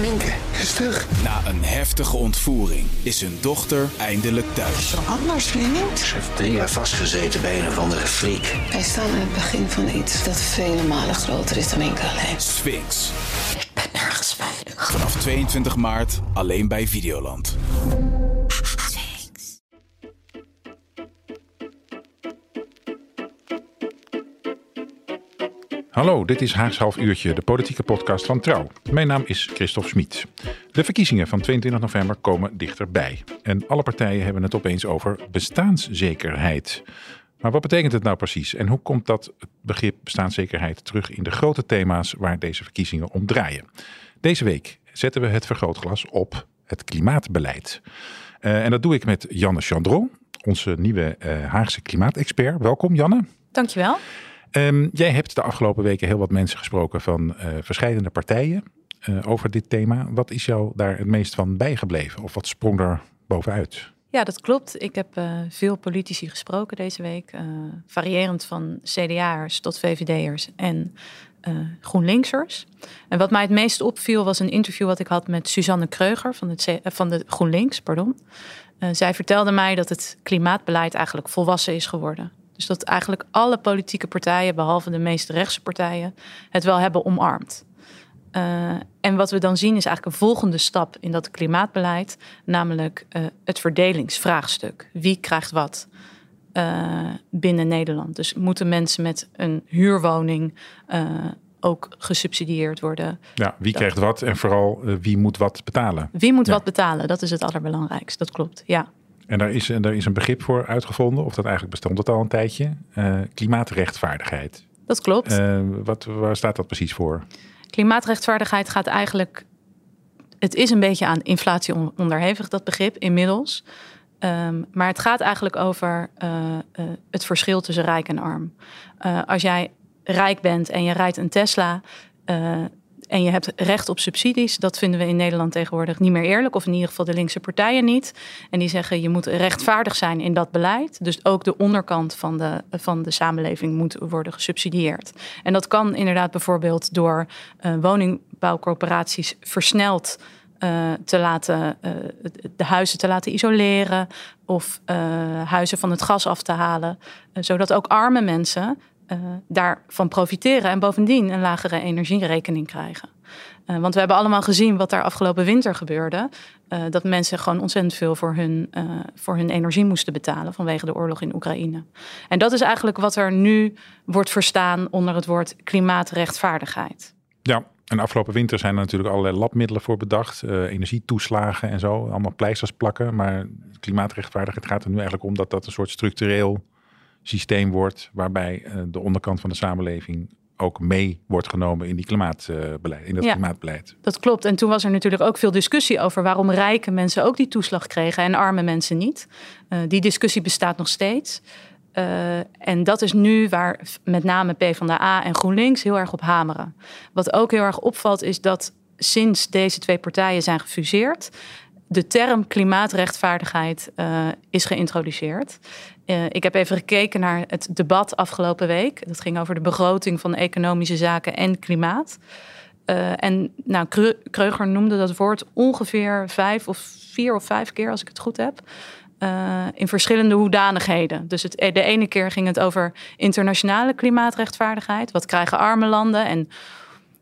Minke is terug. Na een heftige ontvoering is hun dochter eindelijk thuis. Anders, vriend. Ze heeft drie jaar vastgezeten bij een of andere freak. Wij staan aan het begin van iets dat vele malen groter is dan Minke alleen. Sphinx. Ik ben nergens veilig. Vanaf 22 maart alleen bij Videoland. Hallo, dit is Haags Half Uurtje, de politieke podcast van Trouw. Mijn naam is Christophe Smit. De verkiezingen van 22 november komen dichterbij. En alle partijen hebben het opeens over bestaanszekerheid. Maar wat betekent het nou precies? En hoe komt dat begrip bestaanszekerheid terug in de grote thema's waar deze verkiezingen om draaien? Deze week zetten we het vergrootglas op het klimaatbeleid. Uh, en dat doe ik met Janne Chandron, onze nieuwe uh, Haagse klimaatexpert. Welkom Janne. Dankjewel. Um, jij hebt de afgelopen weken heel wat mensen gesproken van uh, verschillende partijen uh, over dit thema. Wat is jou daar het meest van bijgebleven? Of wat sprong er bovenuit? Ja, dat klopt. Ik heb uh, veel politici gesproken deze week. variërend van CDA'ers tot VVD'ers en GroenLinksers. En wat mij het meest opviel was een interview wat ik had met Suzanne Kreuger van, het, van de GroenLinks. Pardon. zij vertelde mij dat het klimaatbeleid eigenlijk volwassen is geworden. Dus dat eigenlijk alle politieke partijen, behalve de meest rechtse partijen, het wel hebben omarmd. Uh, en wat we dan zien is eigenlijk een volgende stap in dat klimaatbeleid, namelijk uh, het verdelingsvraagstuk. Wie krijgt wat uh, binnen Nederland? Dus moeten mensen met een huurwoning ook gesubsidieerd worden? Ja, wie krijgt wat en vooral wie moet wat betalen? Wie moet ja. wat betalen? Dat is het allerbelangrijkste, dat klopt, ja. En daar is, daar is een begrip voor uitgevonden, of dat eigenlijk bestond het al een tijdje. Uh, klimaatrechtvaardigheid. Dat klopt. Uh, wat, waar staat dat precies voor? Klimaatrechtvaardigheid gaat eigenlijk. Het is een beetje aan inflatie onderhevig, dat begrip inmiddels. Um, maar het gaat eigenlijk over uh, het verschil tussen rijk en arm. als jij rijk bent en je rijdt een Tesla, en je hebt recht op subsidies. Dat vinden we in Nederland tegenwoordig niet meer eerlijk. Of in ieder geval de linkse partijen niet. En die zeggen je moet rechtvaardig zijn in dat beleid. Dus ook de onderkant van de, van de samenleving moet worden gesubsidieerd. En dat kan inderdaad bijvoorbeeld door uh, woningbouwcorporaties versneld uh, te laten, uh, de huizen te laten isoleren of huizen van het gas af te halen, zodat ook arme mensen uh, daarvan profiteren en bovendien een lagere energierekening krijgen. Uh, want we hebben allemaal gezien wat daar afgelopen winter gebeurde. Uh, dat mensen gewoon ontzettend veel voor hun, voor hun energie moesten betalen vanwege de oorlog in Oekraïne. En dat is eigenlijk wat er nu wordt verstaan onder het woord klimaatrechtvaardigheid. Ja, en afgelopen winter zijn er natuurlijk allerlei labmiddelen voor bedacht. energietoeslagen en zo, allemaal pleisters plakken. Maar klimaatrechtvaardigheid gaat er nu eigenlijk om dat dat een soort structureel systeem wordt waarbij uh, de onderkant van de samenleving ook mee wordt genomen in, die klimaatbeleid, in dat ja, klimaatbeleid. Dat klopt. En toen was er natuurlijk ook veel discussie over waarom rijke mensen ook die toeslag kregen en arme mensen niet. Uh, die discussie bestaat nog steeds. Uh, en dat is nu waar met name PvdA en GroenLinks heel erg op hameren. Wat ook heel erg opvalt is dat sinds deze twee partijen zijn gefuseerd, de term klimaatrechtvaardigheid uh, is geïntroduceerd. Uh, ik heb even gekeken naar het debat afgelopen week. Dat ging over de begroting van economische zaken en klimaat. Uh, en nou, Kreuger noemde dat woord ongeveer vijf of vier of vijf keer, als ik het goed heb. in verschillende hoedanigheden. Dus het, de ene keer ging het over internationale klimaatrechtvaardigheid. Wat krijgen arme landen en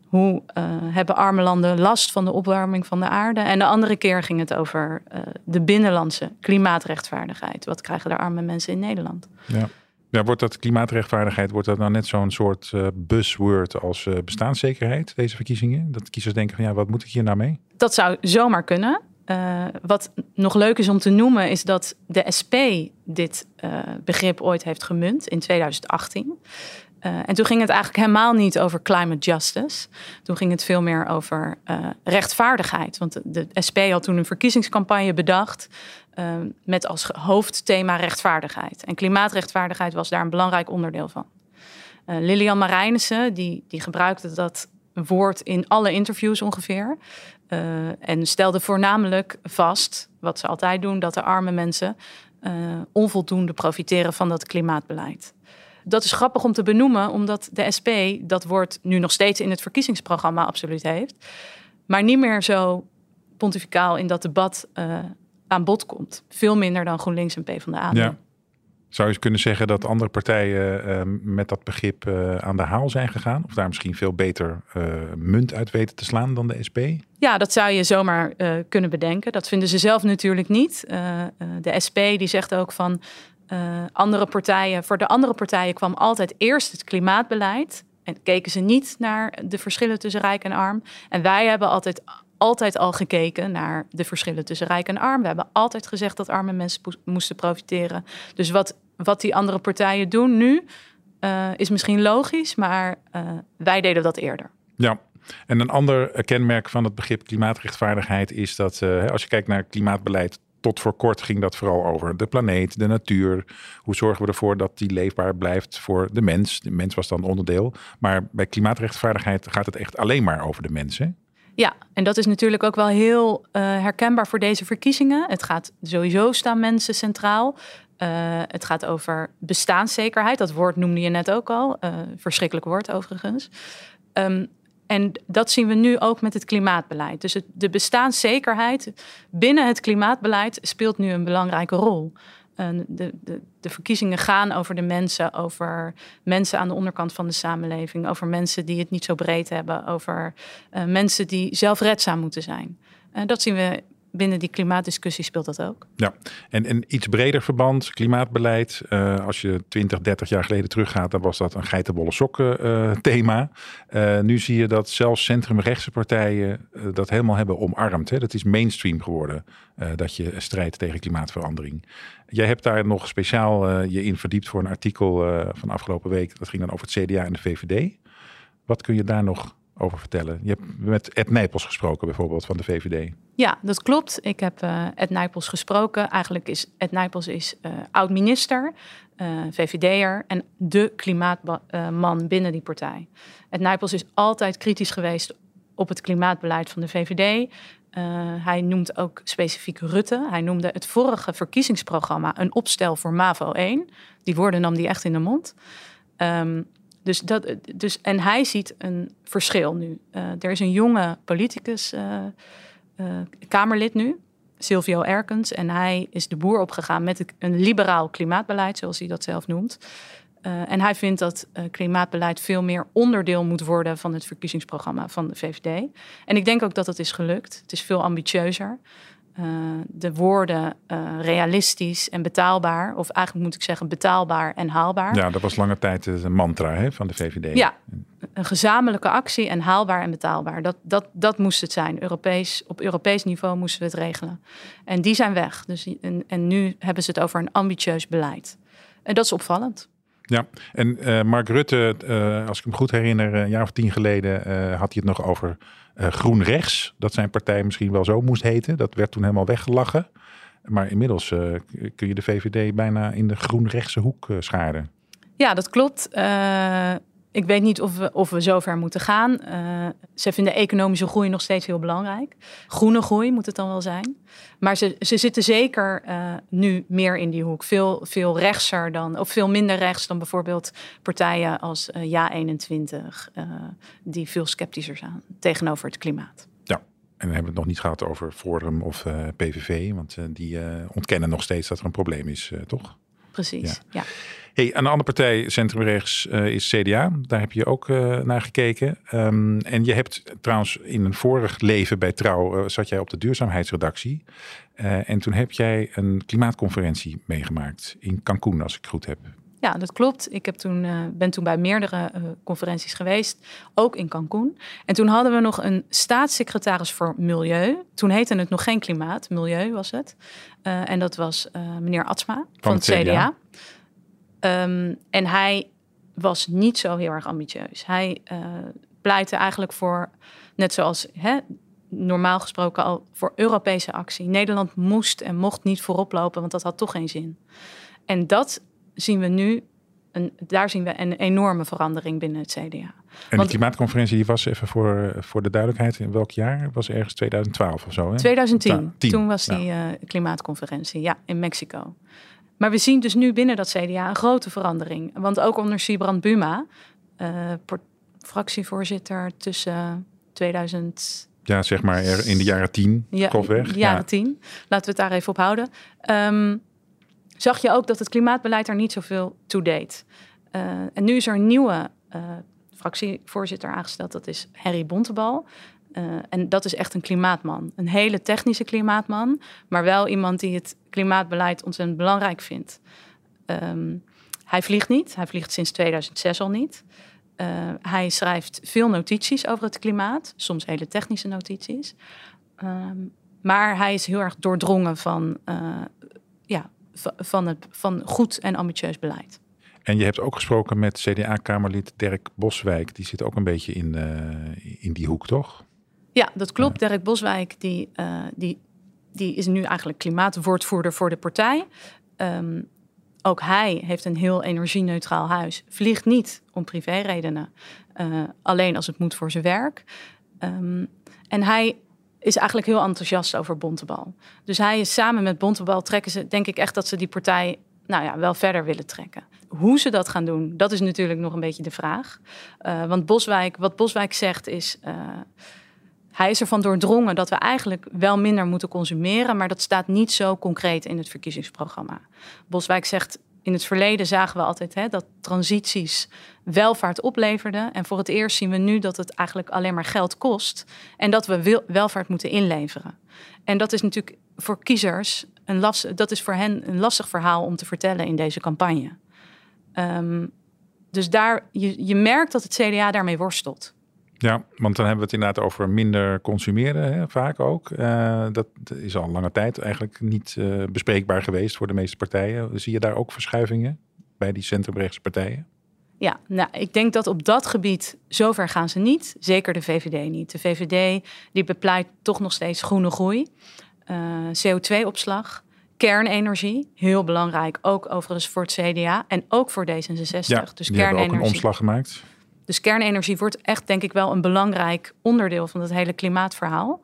hoe uh, hebben arme landen last van de opwarming van de aarde? En de andere keer ging het over uh, de binnenlandse klimaatrechtvaardigheid. Wat krijgen de arme mensen in Nederland? Ja. Ja, wordt dat klimaatrechtvaardigheid, wordt dat nou net zo'n soort uh, buzzword als bestaanszekerheid, deze verkiezingen? Dat kiezers denken van ja, wat moet ik hier nou mee? Dat zou zomaar kunnen. wat nog leuk is om te noemen, is dat de SP dit begrip ooit heeft gemunt in 2018. Uh, en toen ging het eigenlijk helemaal niet over climate justice. Toen ging het veel meer over uh, rechtvaardigheid. Want de, SP had toen een verkiezingscampagne bedacht uh, met als hoofdthema rechtvaardigheid. En klimaatrechtvaardigheid was daar een belangrijk onderdeel van. Lilian Marijnissen, die, die gebruikte dat woord in alle interviews ongeveer. en stelde voornamelijk vast, wat ze altijd doen, dat de arme mensen onvoldoende profiteren van dat klimaatbeleid dat is grappig om te benoemen, omdat de SP dat woord nu nog steeds in het verkiezingsprogramma absoluut heeft. maar niet meer zo pontificaal in dat debat uh, aan bod komt. Veel minder dan GroenLinks en PvdA. Ja. Zou je kunnen zeggen dat andere partijen uh, met dat begrip uh, aan de haal zijn gegaan? Of daar misschien veel beter uh, munt uit weten te slaan dan de SP? Ja, dat zou je zomaar kunnen bedenken. Dat vinden ze zelf natuurlijk niet. de SP die zegt ook van andere partijen. Voor de andere partijen kwam altijd eerst het klimaatbeleid. En keken ze niet naar de verschillen tussen rijk en arm. En wij hebben altijd altijd al gekeken naar de verschillen tussen rijk en arm. We hebben altijd gezegd dat arme mensen moesten profiteren. Dus wat, wat die andere partijen doen nu uh, is misschien logisch, maar uh, wij deden dat eerder. Ja, en een ander kenmerk van het begrip klimaatrechtvaardigheid is dat als je kijkt naar klimaatbeleid. Tot voor kort ging dat vooral over de planeet, de natuur. Hoe zorgen we ervoor dat die leefbaar blijft voor de mens? De mens was dan onderdeel. Maar bij klimaatrechtvaardigheid gaat het echt alleen maar over de mensen. Ja, en dat is natuurlijk ook wel heel uh, herkenbaar voor deze verkiezingen. Het gaat sowieso staan mensen centraal. Uh, het gaat over bestaanszekerheid. Dat woord noemde je net ook al. Uh, verschrikkelijk woord overigens. Um, en dat zien we nu ook met het klimaatbeleid. Dus de bestaanszekerheid binnen het klimaatbeleid speelt nu een belangrijke rol de, de, de, verkiezingen gaan over de mensen, over mensen aan de onderkant van de samenleving, over mensen die het niet zo breed hebben, over uh, mensen die zelfredzaam moeten zijn. Uh, dat zien we binnen die klimaatdiscussie speelt dat ook. Ja, en een iets breder verband, klimaatbeleid. Uh, als je 20, 30 jaar geleden teruggaat, dan was dat een geitenbolle sokken uh, thema. Uh, nu zie je dat zelfs centrumrechtse partijen dat helemaal hebben omarmd. Hè. Dat is mainstream geworden, dat je strijdt tegen klimaatverandering. Jij hebt daar nog speciaal je in verdiept voor een artikel van afgelopen week. Dat ging dan over het CDA en de VVD. Wat kun je daar nog over vertellen? Je hebt met Ed Nijpels gesproken bijvoorbeeld van de VVD. Ja, dat klopt. Ik heb uh, Ed Nijpels gesproken. Eigenlijk is Ed Nijpels is uh, oud-minister, uh, VVD'er en de klimaatman binnen die partij. Ed Nijpels is altijd kritisch geweest op het klimaatbeleid van de VVD. hij noemt ook specifiek Rutte. Hij noemde het vorige verkiezingsprogramma een opstel voor MAVO 1. Die woorden nam hij echt in de mond. Um, dus dat, dus, en hij ziet een verschil nu. Uh, er is een jonge politicus, uh, uh, Kamerlid nu, Silvio Erkens. En hij is de boer opgegaan met een liberaal klimaatbeleid, zoals hij dat zelf noemt. en hij vindt dat klimaatbeleid veel meer onderdeel moet worden van het verkiezingsprogramma van de VVD. En ik denk ook dat dat is gelukt. Het is veel ambitieuzer. Uh, de woorden uh, realistisch en betaalbaar, of eigenlijk moet ik zeggen betaalbaar en haalbaar. Ja, dat was lange tijd een mantra hè, van de VVD. Ja, een gezamenlijke actie en haalbaar en betaalbaar. Dat, dat, dat moest het zijn. Europees, op Europees niveau moesten we het regelen. En die zijn weg. Dus, en, en nu hebben ze het over een ambitieus beleid. En dat is opvallend. Ja, en uh, Mark Rutte, uh, als ik hem goed herinner, een jaar of tien geleden had hij het nog over groen rechts. Dat zijn partij misschien wel zo moest heten. Dat werd toen helemaal weggelachen. Maar inmiddels kun je de VVD bijna in de groen-rechtse hoek scharen. Ja, dat klopt. Ik weet niet of we, of we zover moeten gaan. Uh, ze vinden economische groei nog steeds heel belangrijk. Groene groei moet het dan wel zijn. Maar ze, ze zitten zeker uh, nu meer in die hoek. Veel, veel rechtser dan, of veel minder rechts dan bijvoorbeeld partijen als uh, Ja21, die veel sceptischer zijn tegenover het klimaat. Ja, en dan hebben we het nog niet gehad over Forum of PVV, want die ontkennen nog steeds dat er een probleem is, toch? Precies, ja. ja. Hey, een andere partij, centrumrechts, uh, is CDA. Daar heb je ook uh, naar gekeken. Um, en je hebt trouwens in een vorig leven bij Trouw, uh, zat jij op de duurzaamheidsredactie. en toen heb jij een klimaatconferentie meegemaakt in Cancún, als ik goed heb. Ja, dat klopt. Ik heb toen, ben toen bij meerdere conferenties geweest, ook in Cancún. En toen hadden we nog een staatssecretaris voor Milieu. Toen heette het nog geen klimaat, Milieu was het. en dat was meneer Atsma van, van het CDA. CDA. Um, en hij was niet zo heel erg ambitieus. Hij uh, pleitte eigenlijk voor, net zoals hè, normaal gesproken al, voor Europese actie. Nederland moest en mocht niet voorop lopen, want dat had toch geen zin. En dat zien we nu, een, daar zien we een enorme verandering binnen het CDA. En want, die klimaatconferentie die was even voor, voor de duidelijkheid, in welk jaar? Was ergens 2012 of zo? Hè? 2010. Toen was die uh, klimaatconferentie, ja, in Mexico. Maar we zien dus nu binnen dat CDA een grote verandering. Want ook onder Sibrand Buma, uh, fractievoorzitter tussen 2011 Ja, zeg maar in de jaren tien, ja, de jaren Ja. tien. Laten we het daar even op houden. Ehm, zag je ook dat het klimaatbeleid er niet zoveel toe deed. Eh, en nu is er een nieuwe eh, fractievoorzitter aangesteld. Dat is Harry Bontebal. Eh, en dat is echt een klimaatman. Een hele technische klimaatman. Maar wel iemand die het klimaatbeleid ontzettend belangrijk vindt. Ehm, hij vliegt niet. Hij vliegt sinds 2006 al niet. Eh, hij schrijft veel notities over het klimaat. Soms hele technische notities. Ehm, maar hij is heel erg doordrongen van, eh, ja, van, het, van goed en ambitieus beleid. En je hebt ook gesproken met CDA-kamerlid Dirk Boswijk. Die zit ook een beetje in, in die hoek, toch? Ja, dat klopt. Dirk Boswijk die, eh, die, die is nu eigenlijk klimaatwoordvoerder voor de partij. Ehm, ook hij heeft een heel energie-neutraal huis. Vliegt niet om privéredenen. eh, alleen als het moet voor zijn werk. Ehm, en hij is eigenlijk heel enthousiast over Bontebal. Dus hij is samen met Bontebal trekken ze, denk ik echt dat ze die partij nou ja, wel verder willen trekken. Hoe ze dat gaan doen, dat is natuurlijk nog een beetje de vraag. Eh, want Boswijk, wat Boswijk zegt is. Hij is ervan doordrongen dat we eigenlijk wel minder moeten consumeren, maar dat staat niet zo concreet in het verkiezingsprogramma. Boswijk zegt. In het verleden zagen we altijd hè, dat transities welvaart opleverden. En voor het eerst zien we nu dat het eigenlijk alleen maar geld kost. En dat we welvaart moeten inleveren. En dat is natuurlijk voor kiezers een lastig, dat is voor hen een lastig verhaal om te vertellen in deze campagne. Ehm, dus daar, je, je merkt dat het CDA daarmee worstelt. Ja, want dan hebben we het inderdaad over minder consumeren, hè, vaak ook. Eh, dat is al lange tijd eigenlijk niet eh, bespreekbaar geweest voor de meeste partijen. Zie je daar ook verschuivingen bij die centrumrechtse partijen? Ja, nou, ik denk dat op dat gebied, zover gaan ze niet. Zeker de VVD niet. De VVD die bepleit toch nog steeds groene groei. Eh, CO2-opslag, kernenergie, heel belangrijk. Ook overigens voor het CDA en ook voor D66. Ja, dus die hebben ook een kernenergie. omslag gemaakt. Dus kernenergie wordt echt, denk ik, wel een belangrijk onderdeel van het hele klimaatverhaal.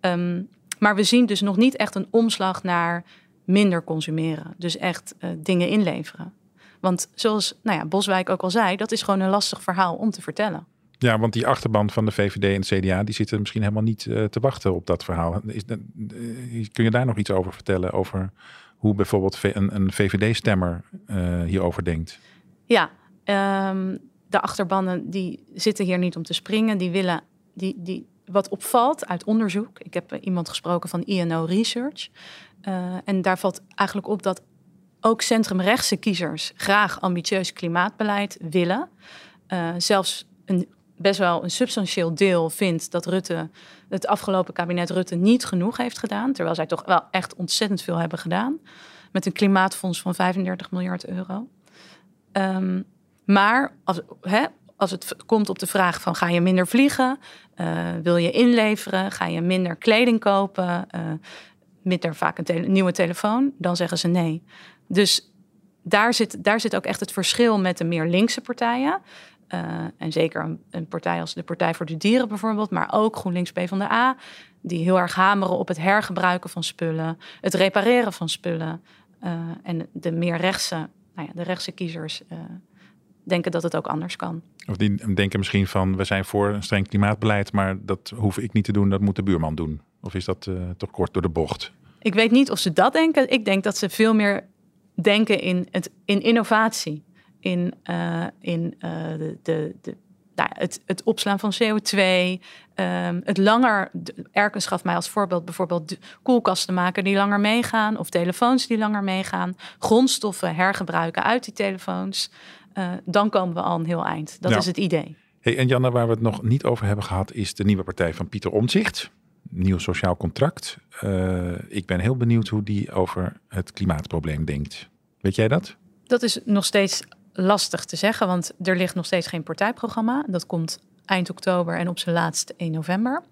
Ehm, maar we zien dus nog niet echt een omslag naar minder consumeren. Dus echt eh, dingen inleveren. Want zoals nou ja, Boswijk ook al zei, dat is gewoon een lastig verhaal om te vertellen. Ja, want die achterban van de VVD en het CDA, die zitten misschien helemaal niet eh, te wachten op dat verhaal. Is, dat- eh, kun je daar nog iets over vertellen? Over hoe bijvoorbeeld een, een VVD-stemmer hierover denkt? Ja, ehm, de achterbannen die zitten hier niet om te springen. Die willen, die, die, wat opvalt uit onderzoek. Ik heb eh, iemand gesproken van INO Research. Eh, en daar valt eigenlijk op dat ook centrumrechtse kiezers graag ambitieus klimaatbeleid willen. Eh, zelfs een, best wel een substantieel deel vindt dat Rutte, het afgelopen kabinet Rutte niet genoeg heeft gedaan. Terwijl zij toch wel echt ontzettend veel hebben gedaan. Met een klimaatfonds van 35 miljard euro. Ehm, maar als, hè, als het komt op de vraag van ga je minder vliegen, Eh, wil je inleveren, ga je minder kleding kopen, eh minder vaak een nieuwe telefoon, dan zeggen ze nee. Dus daar zit, daar zit ook echt het verschil met de meer linkse partijen. Eh, en zeker een, een partij als de Partij voor de Dieren bijvoorbeeld, maar ook GroenLinks PvdA, die heel erg hameren op het hergebruiken van spullen, het repareren van spullen. En de meer rechtse, nou ja, de rechtse kiezers denken dat het ook anders kan. Of die denken misschien van, we zijn voor een streng klimaatbeleid, maar dat hoef ik niet te doen, dat moet de buurman doen. Of is dat eh, toch kort door de bocht? Ik weet niet of ze dat denken. Ik denk dat ze veel meer denken in, het, in innovatie. In, eh, in eh, de, de, de, nou, het, het opslaan van CO2. ehm, het langer. Erkens gaf mij als voorbeeld bijvoorbeeld koelkasten maken die langer meegaan. Of telefoons die langer meegaan. Grondstoffen hergebruiken uit die telefoons. Eh, dan komen we al een heel eind. Dat Ja. is het idee. Hey, en Janne, waar we het nog niet over hebben gehad, is de nieuwe partij van Pieter Omtzigt. Nieuw sociaal contract. Eh, ik ben heel benieuwd hoe die over het klimaatprobleem denkt. Weet jij dat? Dat is nog steeds lastig te zeggen, want er ligt nog steeds geen partijprogramma. Dat komt eind oktober en op zijn laatst 1 november.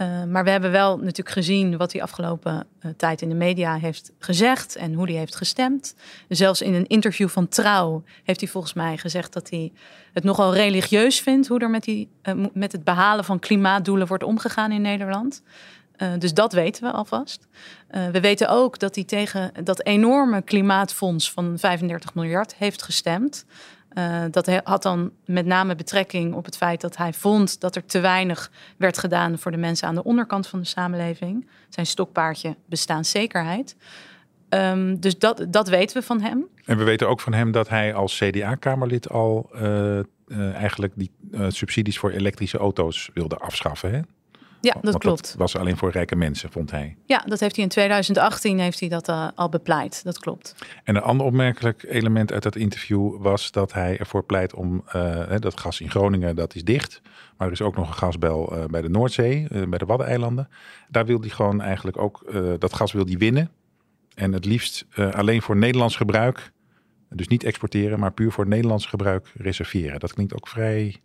Eh, maar we hebben wel natuurlijk gezien wat hij afgelopen eh, tijd in de media heeft gezegd en hoe hij heeft gestemd. Zelfs in een interview van Trouw heeft hij volgens mij gezegd dat hij het nogal religieus vindt hoe er met, die, eh, met het behalen van klimaatdoelen wordt omgegaan in Nederland. Dus dat weten we alvast. We weten ook dat hij tegen dat enorme klimaatfonds van 35 miljard heeft gestemd. Uh, dat had dan met name betrekking op het feit dat hij vond dat er te weinig werd gedaan voor de mensen aan de onderkant van de samenleving. Zijn stokpaardje bestaanszekerheid. Um, dus dat, dat weten we van hem. En we weten ook van hem dat hij als CDA-kamerlid al uh, uh, eigenlijk die subsidies voor elektrische auto's wilde afschaffen. Hè? Ja, dat klopt. Dat was alleen voor rijke mensen, vond hij. Ja, dat heeft hij in 2018 heeft hij dat uh, al bepleit. Dat klopt. En een ander opmerkelijk element uit dat interview was dat hij ervoor pleit om uh, dat gas in Groningen, dat is dicht. Maar er is ook nog een gasbel uh, bij de Noordzee, bij de Waddeneilanden. Daar wil hij gewoon eigenlijk ook, dat gas wil hij winnen. En het liefst alleen voor Nederlands gebruik. Dus niet exporteren, maar puur voor Nederlands gebruik reserveren. Dat klinkt ook vrij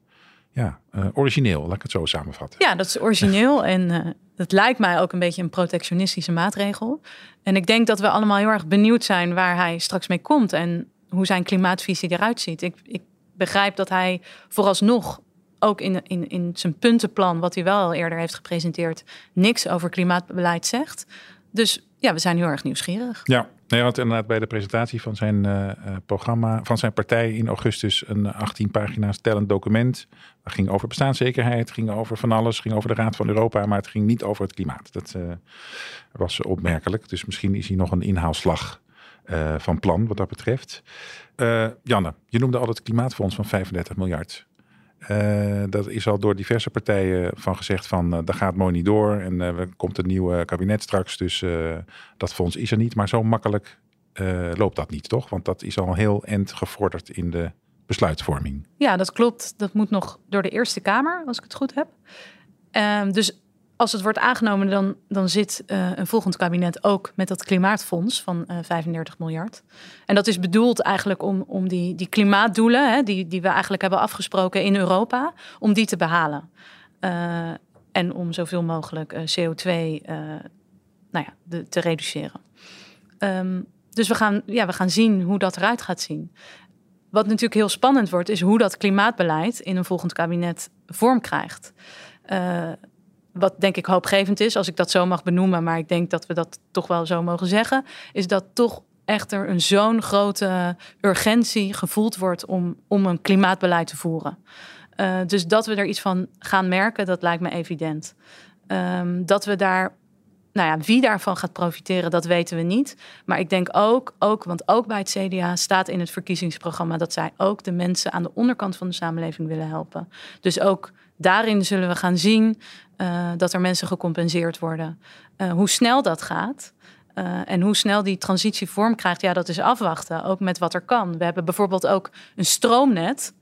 ja, uh, origineel, laat ik het zo samenvatten. Ja, dat is origineel en uh, dat lijkt mij ook een beetje een protectionistische maatregel. En ik denk dat we allemaal heel erg benieuwd zijn waar hij straks mee komt en hoe zijn klimaatvisie eruit ziet. Ik, ik begrijp dat hij vooralsnog ook in, in, in zijn puntenplan, wat hij wel al eerder heeft gepresenteerd, niks over klimaatbeleid zegt. Dus ja, we zijn heel erg nieuwsgierig. Ja, Nee, want inderdaad bij de presentatie van zijn uh, programma, van zijn partij in augustus, een 18 pagina's tellend document. Dat ging over bestaanszekerheid, ging over van alles, ging over de Raad van Europa, maar het ging niet over het klimaat. Dat uh, was opmerkelijk. Dus misschien is hij nog een inhaalslag van plan wat dat betreft. Janne, je noemde al het klimaatfonds van 35 miljard. Uh, dat is al door diverse partijen van gezegd van uh, dat gaat mooi niet door en uh, er komt een nieuw kabinet straks, dus dat fonds is er niet. Maar zo makkelijk loopt dat niet, toch? Want dat is al heel end gevorderd in de besluitvorming. Ja, dat klopt. Dat moet nog door de Eerste Kamer, als ik het goed heb. Ehm, dus als het wordt aangenomen, dan, dan zit uh, een volgend kabinet ook met dat klimaatfonds van uh, 35 miljard. En dat is bedoeld eigenlijk om, om die, die klimaatdoelen, hè, die, die we eigenlijk hebben afgesproken in Europa, om die te behalen. Uh, en om zoveel mogelijk uh, CO2 nou ja, te reduceren. Um, dus we gaan, ja, we gaan zien hoe dat eruit gaat zien. Wat natuurlijk heel spannend wordt, is hoe dat klimaatbeleid in een volgend kabinet vorm krijgt. Wat denk ik hoopgevend is, als ik dat zo mag benoemen, maar ik denk dat we dat toch wel zo mogen zeggen, is dat toch echter een zo'n grote urgentie gevoeld wordt om, om een klimaatbeleid te voeren. Uh, dus dat we er iets van gaan merken, dat lijkt me evident. Um, dat we daar, nou ja, wie daarvan gaat profiteren, dat weten we niet. Maar ik denk ook, ook, want ook bij het CDA staat in het verkiezingsprogramma dat zij ook de mensen aan de onderkant van de samenleving willen helpen. Dus ook daarin zullen we gaan zien uh, dat er mensen gecompenseerd worden. Uh, hoe snel dat gaat. Uh, en hoe snel die transitie vorm krijgt, ja, dat is afwachten. Ook met wat er kan. We hebben bijvoorbeeld ook een stroomnet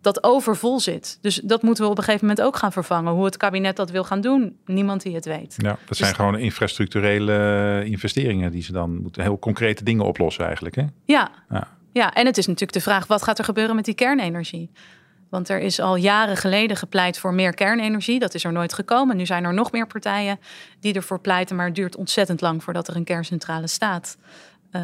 dat overvol zit. Dus dat moeten we op een gegeven moment ook gaan vervangen. Hoe het kabinet dat wil gaan doen, niemand die het weet. Ja, dat dus zijn gewoon infrastructurele investeringen die ze dan moeten heel concrete dingen oplossen eigenlijk. Hè? Ja. ja. Ja, en het is natuurlijk de vraag: wat gaat er gebeuren met die kernenergie? Want er is al jaren geleden gepleit voor meer kernenergie. Dat is er nooit gekomen. Nu zijn er nog meer partijen die ervoor pleiten. Maar het duurt ontzettend lang voordat er een kerncentrale staat. Uh,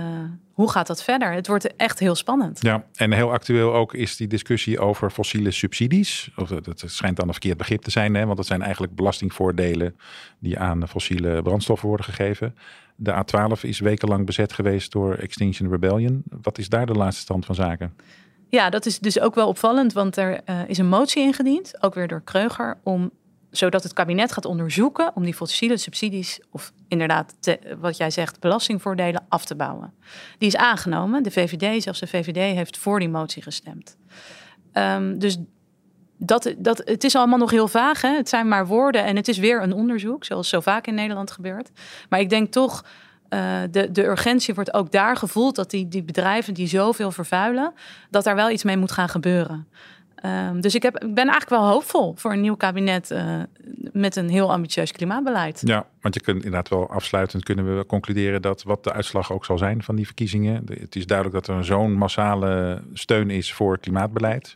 hoe gaat dat verder? Het wordt echt heel spannend. Ja, en heel actueel ook is die discussie over fossiele subsidies. Of dat schijnt dan een verkeerd begrip te zijn, hè? want dat zijn eigenlijk belastingvoordelen die aan fossiele brandstoffen worden gegeven. De A12 is wekenlang bezet geweest door Extinction Rebellion. Wat is daar de laatste stand van zaken? Ja, dat is dus ook wel opvallend, want er uh, is een motie ingediend, ook weer door Kreuger, om zodat het kabinet gaat onderzoeken om die fossiele subsidies, of inderdaad, wat jij zegt, belastingvoordelen af te bouwen. Die is aangenomen. De VVD, zelfs de VVD, heeft voor die motie gestemd. Um, dus dat, dat, het is allemaal nog heel vaag. Hè? Het zijn maar woorden en het is weer een onderzoek, zoals zo vaak in Nederland gebeurt. Maar ik denk toch uh, de, de urgentie wordt ook daar gevoeld dat die, die bedrijven die zoveel vervuilen, dat daar wel iets mee moet gaan gebeuren. Um, dus ik, heb, ik ben eigenlijk wel hoopvol voor een nieuw kabinet uh, met een heel ambitieus klimaatbeleid. Ja, want je kunt inderdaad wel afsluitend kunnen we concluderen dat wat de uitslag ook zal zijn van die verkiezingen. Het is duidelijk dat er zo'n massale steun is voor klimaatbeleid.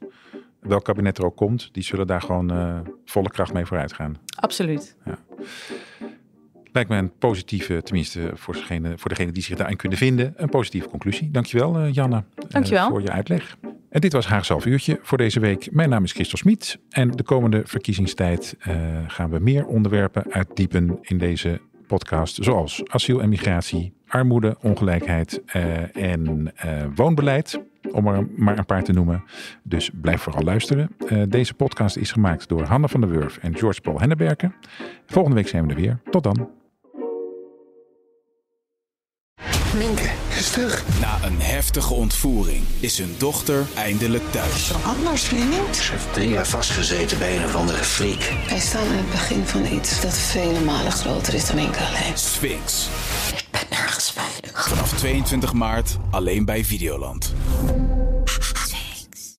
Welk kabinet er ook komt, die zullen daar gewoon uh, volle kracht mee vooruit gaan. Absoluut. Ja. Lijkt me een positieve, tenminste voor degene, voor degene die zich daarin kunnen vinden, een positieve conclusie. Dankjewel uh, Janne Dankjewel. Uh, voor je uitleg. En dit was Haagse half uurtje voor deze week. Mijn naam is Christel Smit en de komende verkiezingstijd uh, gaan we meer onderwerpen uitdiepen in deze podcast, zoals asiel en migratie, armoede, ongelijkheid eh, en eh, woonbeleid. Om er maar een paar te noemen. Dus blijf vooral luisteren. Eh, deze podcast is gemaakt door Hanne van der Wurf en George Paul Henneberken. Volgende week zijn we er weer. Tot dan. Minke is terug. Na een heftige ontvoering is hun dochter eindelijk thuis. Anders, vriend. Ze heeft drie jaar vastgezeten bij een of andere freak. Wij staan aan het begin van iets dat vele malen groter is dan enkel alleen. Sphinx. Ik ben nergens veilig. Vanaf 22 maart alleen bij Videoland.